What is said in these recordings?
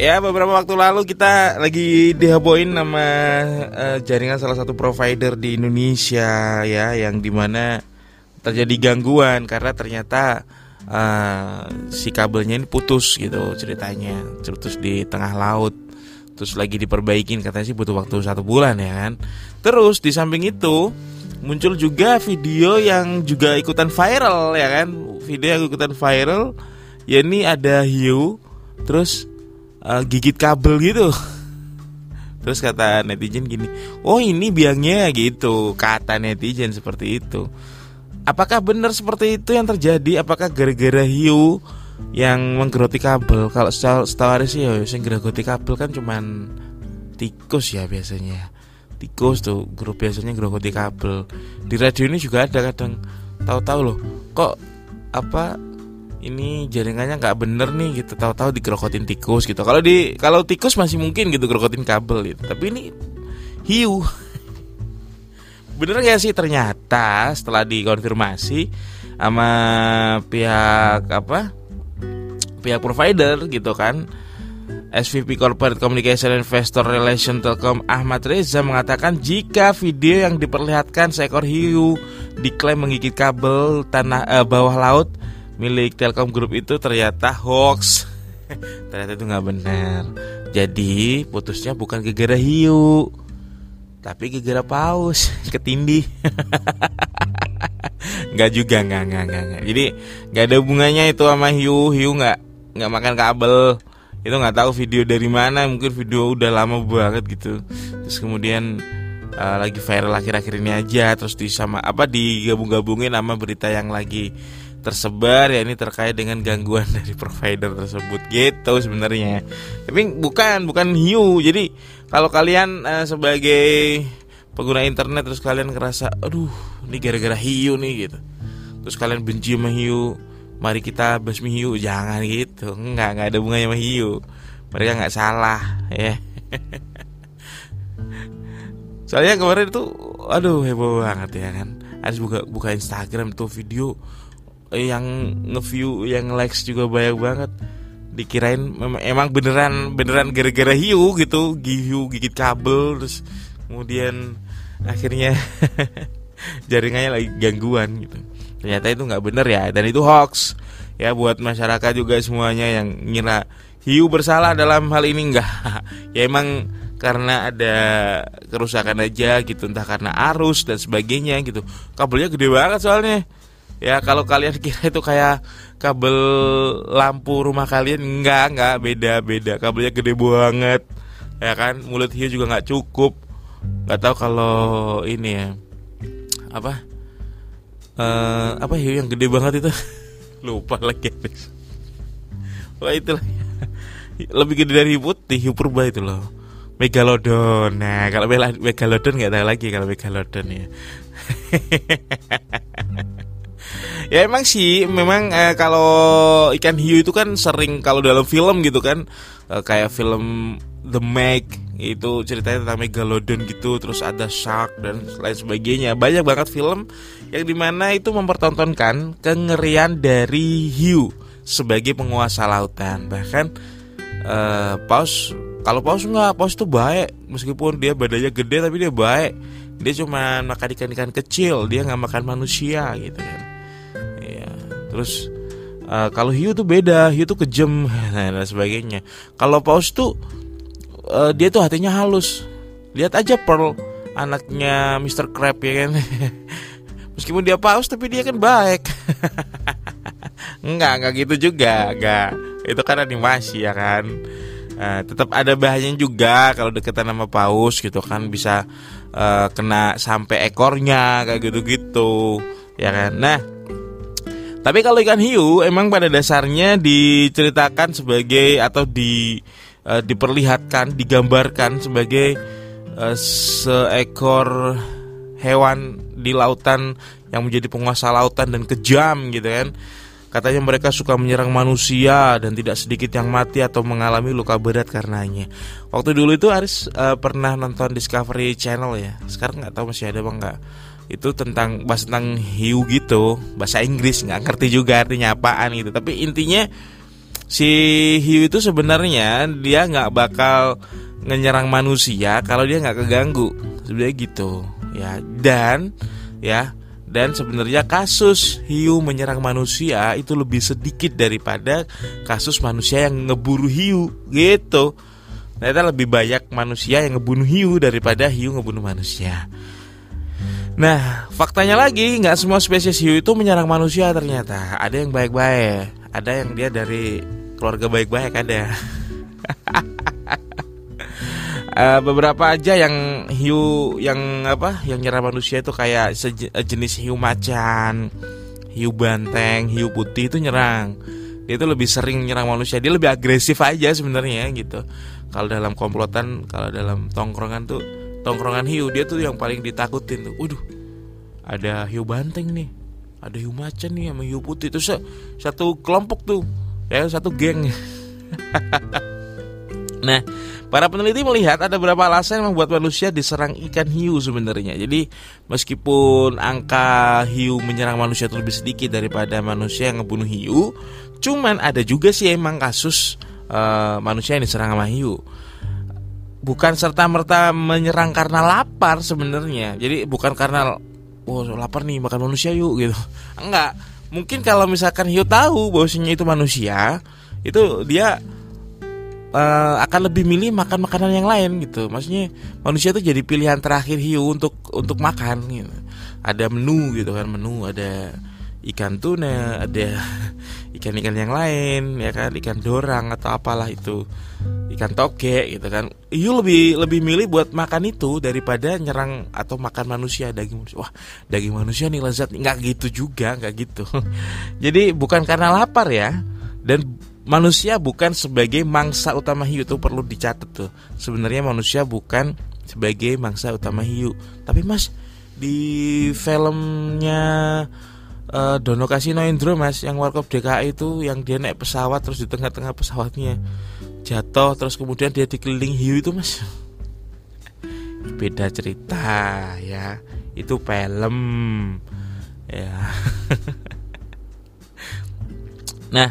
Ya beberapa waktu lalu kita lagi diheboin nama uh, jaringan salah satu provider di Indonesia ya yang di mana terjadi gangguan karena ternyata uh, si kabelnya ini putus gitu ceritanya putus di tengah laut terus lagi diperbaikin katanya sih butuh waktu satu bulan ya kan? Terus di samping itu muncul juga video yang juga ikutan viral ya kan? Video yang ikutan viral ya ini ada hiu terus uh, gigit kabel gitu. Terus kata netizen gini oh ini biangnya gitu. Kata netizen seperti itu. Apakah benar seperti itu yang terjadi? Apakah gara-gara hiu yang menggeroti kabel? Kalau setahu sih ya yang gerogoti kabel kan cuman tikus ya biasanya. Tikus tuh grup biasanya gerogoti kabel. Di radio ini juga ada kadang. Tahu-tahu loh kok apa ini jaringannya nggak bener nih gitu. Tahu-tahu dikerokotin tikus gitu. Kalau di kalau tikus masih mungkin gitu kerokotin kabel gitu. Tapi ini hiu. Bener gak sih? Ternyata setelah dikonfirmasi sama pihak apa? Pihak provider gitu kan SVP Corporate Communication Investor Relation Telkom Ahmad Reza mengatakan jika video yang diperlihatkan seekor hiu diklaim menggigit kabel tanah eh, bawah laut milik Telkom Group itu ternyata hoax. ternyata itu nggak benar. Jadi putusnya bukan gegara hiu, tapi gegara paus ketindih. nggak juga nggak nggak nggak. Jadi nggak ada hubungannya itu sama hiu. Hiu nggak nggak makan kabel. Itu nggak tahu video dari mana. Mungkin video udah lama banget gitu. Terus kemudian uh, lagi viral akhir-akhir ini aja. Terus di sama apa digabung-gabungin sama berita yang lagi tersebar ya ini terkait dengan gangguan dari provider tersebut gitu sebenarnya. Tapi bukan bukan hiu. Jadi kalau kalian uh, sebagai pengguna internet terus kalian ngerasa aduh ini gara-gara hiu nih gitu. Terus kalian benci sama hiu mari kita basmi hiu. Jangan gitu. Nggak nggak ada bunganya sama hiu. Mereka nggak salah ya. Soalnya kemarin itu aduh heboh banget ya kan. Harus buka buka Instagram tuh video yang ngeview yang likes juga banyak banget. Dikirain memang emang beneran beneran gara-gara hiu gitu. Hiu gigit kabel terus kemudian akhirnya jaringannya lagi gangguan gitu. Ternyata itu nggak bener ya dan itu hoax. Ya buat masyarakat juga semuanya yang ngira hiu bersalah dalam hal ini enggak ya emang karena ada kerusakan aja gitu entah karena arus dan sebagainya gitu. Kabelnya gede banget soalnya ya kalau kalian kira itu kayak kabel lampu rumah kalian enggak enggak beda beda. Kabelnya gede banget ya kan? Mulut hiu juga nggak cukup. Nggak tahu kalau ini ya apa? Uh, apa hiu yang gede banget itu? Lupa lagi wah itulah lebih gede dari putih hiu purba itu loh. Megalodon. Nah kalau megalodon nggak tahu lagi kalau megalodon ya ya emang sih memang eh, kalau ikan hiu itu kan sering kalau dalam film gitu kan eh, kayak film The Meg itu ceritanya tentang megalodon gitu terus ada shark dan lain sebagainya. Banyak banget film yang di mana itu mempertontonkan kengerian dari hiu sebagai penguasa lautan. Bahkan eh, paus kalau paus enggak paus itu baik. Meskipun dia badannya gede tapi dia baik. Dia cuma makan ikan-ikan kecil dia nggak makan manusia gitu kan terus uh, kalau hiu tuh beda hiu tuh kejam dan sebagainya. Kalau paus tuh uh, dia tuh hatinya halus. Lihat aja Pearl anaknya Mr. Crab ya kan? Meskipun dia paus tapi dia kan baik. Enggak, enggak gitu juga Enggak, itu kan animasi ya kan? Uh, Tetap ada bahayanya juga Kalau deketan sama paus gitu kan Bisa uh, kena sampai ekornya Kayak gitu-gitu Ya kan? Nah tapi kalau ikan hiu emang pada dasarnya diceritakan sebagai atau di uh, diperlihatkan, digambarkan sebagai uh, seekor hewan di lautan yang menjadi penguasa lautan dan kejam gitu kan. Katanya mereka suka menyerang manusia dan tidak sedikit yang mati atau mengalami luka berat karenanya. Waktu dulu itu Aris uh, pernah nonton Discovery Channel ya. Sekarang nggak tahu masih ada bang nggak itu tentang bahas tentang hiu gitu bahasa Inggris nggak ngerti juga artinya apaan gitu tapi intinya si hiu itu sebenarnya dia nggak bakal menyerang manusia kalau dia nggak keganggu sebenarnya gitu ya dan ya dan sebenarnya kasus hiu menyerang manusia itu lebih sedikit daripada kasus manusia yang ngeburu hiu gitu. Ternyata lebih banyak manusia yang ngebunuh hiu daripada hiu ngebunuh manusia. Nah, faktanya lagi nggak semua spesies hiu itu menyerang manusia ternyata. Ada yang baik-baik, ada yang dia dari keluarga baik-baik ada. uh, beberapa aja yang hiu yang apa yang nyerang manusia itu kayak sejenis hiu macan, hiu banteng, hiu putih itu nyerang. Dia itu lebih sering nyerang manusia. Dia lebih agresif aja sebenarnya gitu. Kalau dalam komplotan, kalau dalam tongkrongan tuh tongkrongan hiu dia tuh yang paling ditakutin tuh. Waduh, ada hiu banteng nih, ada hiu macan nih sama hiu putih itu satu kelompok tuh, ya satu geng. nah, Para peneliti melihat ada beberapa alasan yang membuat manusia diserang ikan hiu sebenarnya. Jadi meskipun angka hiu menyerang manusia itu lebih sedikit daripada manusia yang ngebunuh hiu, cuman ada juga sih emang kasus uh, manusia yang diserang sama hiu. Bukan serta merta menyerang karena lapar sebenarnya. Jadi bukan karena oh lapar nih makan manusia yuk gitu. Enggak. Mungkin kalau misalkan hiu tahu bahwasanya itu manusia, itu dia uh, akan lebih milih makan makanan yang lain gitu. Maksudnya manusia itu jadi pilihan terakhir hiu untuk untuk makan gitu. Ada menu gitu kan, menu ada ikan tuna, ada ikan-ikan yang lain ya kan, ikan dorang atau apalah itu. Ikan toge gitu kan. Hiu lebih lebih milih buat makan itu daripada nyerang atau makan manusia daging manusia. Wah, daging manusia nih lezat. Nggak gitu juga, nggak gitu. jadi bukan karena lapar ya. Dan manusia bukan sebagai mangsa utama hiu itu perlu dicatat tuh. Sebenarnya manusia bukan sebagai mangsa utama hiu. Tapi Mas di filmnya uh, Dono Kasino Indro Mas yang Warkop DKI itu yang dia naik pesawat terus di tengah-tengah pesawatnya jatuh terus kemudian dia dikeliling hiu itu Mas. Beda cerita ya. Itu film ya. nah,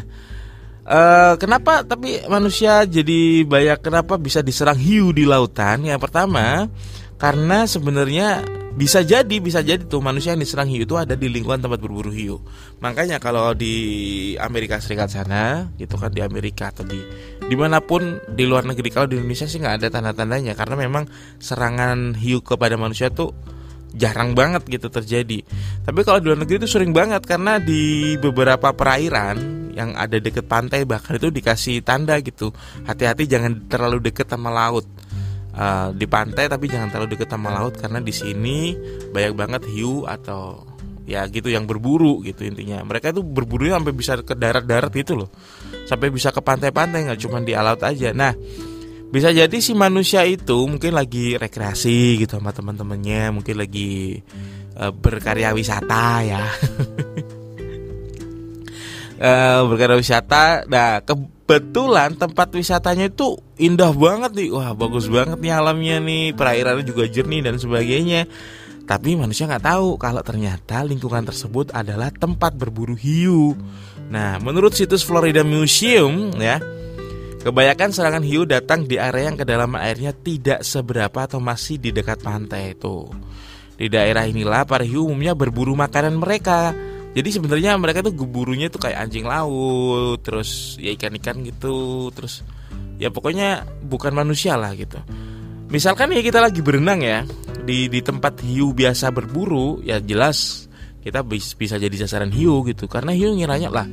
Uh, kenapa tapi manusia jadi banyak kenapa bisa diserang hiu di lautan? Yang pertama, karena sebenarnya bisa jadi bisa jadi tuh manusia yang diserang hiu itu ada di lingkungan tempat berburu hiu. Makanya kalau di Amerika Serikat sana, gitu kan di Amerika atau di di mana pun di luar negeri kalau di Indonesia sih nggak ada tanda-tandanya karena memang serangan hiu kepada manusia tuh jarang banget gitu terjadi. Tapi kalau di luar negeri itu sering banget karena di beberapa perairan yang ada deket pantai bahkan itu dikasih tanda gitu. Hati-hati jangan terlalu deket sama laut. Uh, di pantai tapi jangan terlalu deket sama laut karena di sini banyak banget hiu atau ya gitu yang berburu gitu intinya. Mereka itu berburu sampai bisa ke darat-darat gitu loh. Sampai bisa ke pantai-pantai nggak cuma di laut aja. Nah, bisa jadi si manusia itu mungkin lagi rekreasi gitu sama teman-temannya mungkin lagi uh, berkarya wisata ya uh, berkarya wisata nah kebetulan tempat wisatanya itu indah banget nih wah bagus banget nih alamnya nih perairannya juga jernih dan sebagainya tapi manusia nggak tahu kalau ternyata lingkungan tersebut adalah tempat berburu hiu nah menurut situs Florida Museum ya Kebanyakan serangan hiu datang di area yang kedalaman airnya tidak seberapa atau masih di dekat pantai itu. Di daerah inilah para hiu umumnya berburu makanan mereka. Jadi sebenarnya mereka tuh geburunya tuh kayak anjing laut, terus ya ikan-ikan gitu, terus ya pokoknya bukan manusia lah gitu. Misalkan ya kita lagi berenang ya di di tempat hiu biasa berburu, ya jelas kita bisa jadi sasaran hiu gitu. Karena hiu ngiranya lah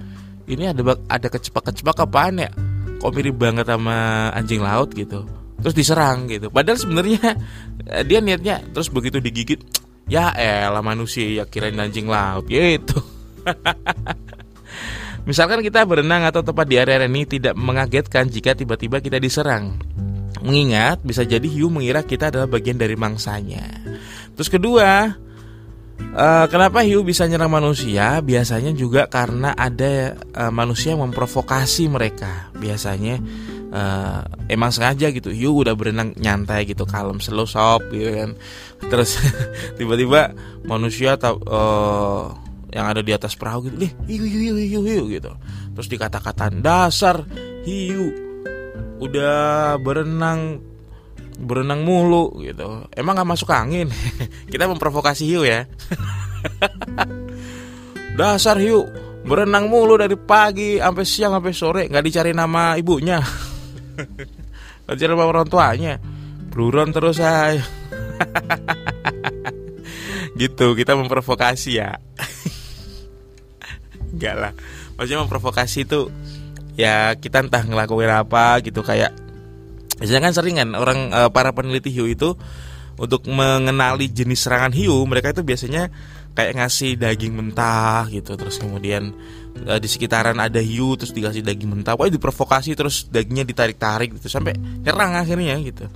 ini ada ada kecepak-kecepak apaan ya? Kok mirip banget sama anjing laut gitu. Terus diserang gitu. Padahal sebenarnya eh, dia niatnya terus begitu digigit ya elah manusia ya kirain anjing laut gitu misalkan kita berenang atau tempat di area ini tidak mengagetkan jika tiba-tiba kita diserang mengingat bisa jadi hiu mengira kita adalah bagian dari mangsanya terus kedua Uh, kenapa hiu bisa nyerang manusia? Biasanya juga karena ada uh, manusia yang memprovokasi mereka. Biasanya uh, emang sengaja gitu. Hiu udah berenang nyantai gitu, kalem, slow sop gitu kan. Terus tiba-tiba manusia uh, yang ada di atas perahu gitu. Nih hiu hiu hiu hiu gitu. Terus dikata-kataan dasar hiu udah berenang berenang mulu gitu. Emang nggak masuk angin? Kita memprovokasi hiu ya. Dasar hiu berenang mulu dari pagi sampai siang sampai sore nggak dicari nama ibunya. Nggak dicari nama orang tuanya. Buron terus saya gitu kita memprovokasi ya enggak lah. Maksudnya memprovokasi itu ya kita entah ngelakuin apa gitu kayak Biasanya kan sering kan orang uh, para peneliti hiu itu untuk mengenali jenis serangan hiu mereka itu biasanya kayak ngasih daging mentah gitu terus kemudian uh, di sekitaran ada hiu terus dikasih daging mentah. Pokoknya diprovokasi terus dagingnya ditarik-tarik gitu sampai nyerang akhirnya gitu.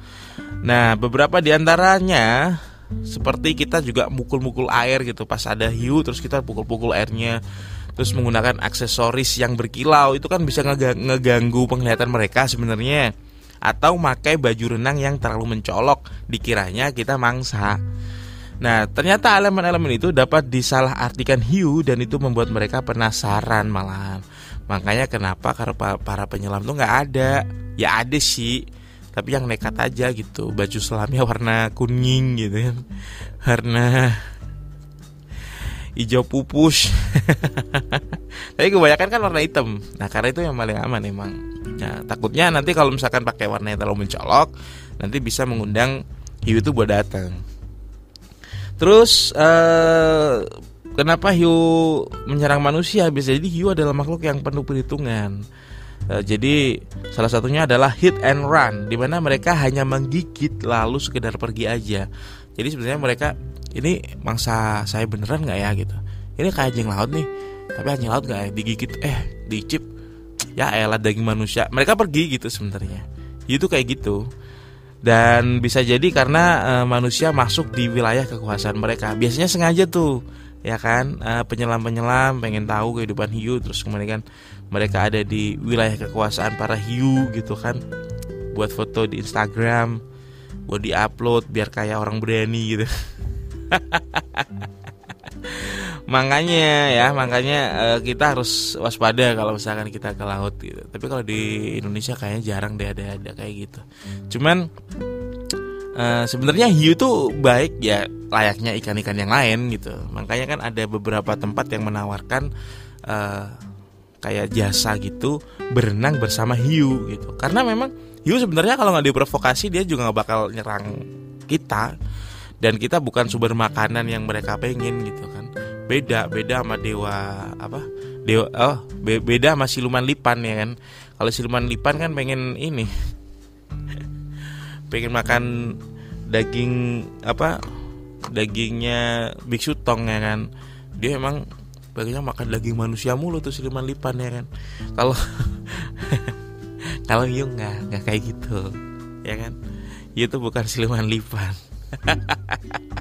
Nah beberapa di antaranya seperti kita juga mukul-mukul air gitu pas ada hiu terus kita pukul-pukul airnya terus menggunakan aksesoris yang berkilau itu kan bisa ngeganggu penglihatan mereka sebenarnya atau pakai baju renang yang terlalu mencolok dikiranya kita mangsa. Nah, ternyata elemen-elemen itu dapat disalahartikan hiu dan itu membuat mereka penasaran malahan. Makanya kenapa para penyelam tuh nggak ada? Ya ada sih, tapi yang nekat aja gitu. Baju selamnya warna kuning gitu kan. Warna hijau pupus. Tapi kebanyakan kan warna hitam. Nah, karena itu yang paling aman emang. Nah, takutnya nanti kalau misalkan pakai warna yang terlalu mencolok, nanti bisa mengundang hiu itu buat datang. Terus uh, kenapa hiu menyerang manusia? Bisa jadi hiu adalah makhluk yang penuh perhitungan. Uh, jadi salah satunya adalah hit and run, di mana mereka hanya menggigit lalu sekedar pergi aja. Jadi sebenarnya mereka ini mangsa saya beneran nggak ya? gitu. Ini kayak anjing laut nih, tapi anjing laut nggak ya digigit, eh dicip. Ya elah daging manusia. Mereka pergi gitu sebenarnya. Itu kayak gitu. Dan bisa jadi karena e, manusia masuk di wilayah kekuasaan mereka. Biasanya sengaja tuh ya kan? E, penyelam-penyelam pengen tahu kehidupan hiu terus kemudian kan mereka ada di wilayah kekuasaan para hiu gitu kan. Buat foto di Instagram buat diupload biar kayak orang berani gitu. Makanya ya makanya uh, kita harus waspada kalau misalkan kita ke laut gitu. Tapi kalau di Indonesia kayaknya jarang deh ada ada kayak gitu. Cuman uh, sebenarnya hiu tuh baik ya layaknya ikan-ikan yang lain gitu. Makanya kan ada beberapa tempat yang menawarkan uh, kayak jasa gitu berenang bersama hiu gitu. Karena memang hiu sebenarnya kalau nggak diprovokasi dia juga nggak bakal nyerang kita. Dan kita bukan sumber makanan yang mereka pengen gitu kan. Beda beda sama dewa apa dewa oh be, beda sama siluman lipan ya kan. Kalau siluman lipan kan pengen ini pengen makan daging apa dagingnya biksu tong ya kan? Dia emang pengennya makan daging manusia mulu tuh siluman lipan ya kan? Kalau kalau hiu nggak nggak kayak gitu ya kan? Itu bukan siluman lipan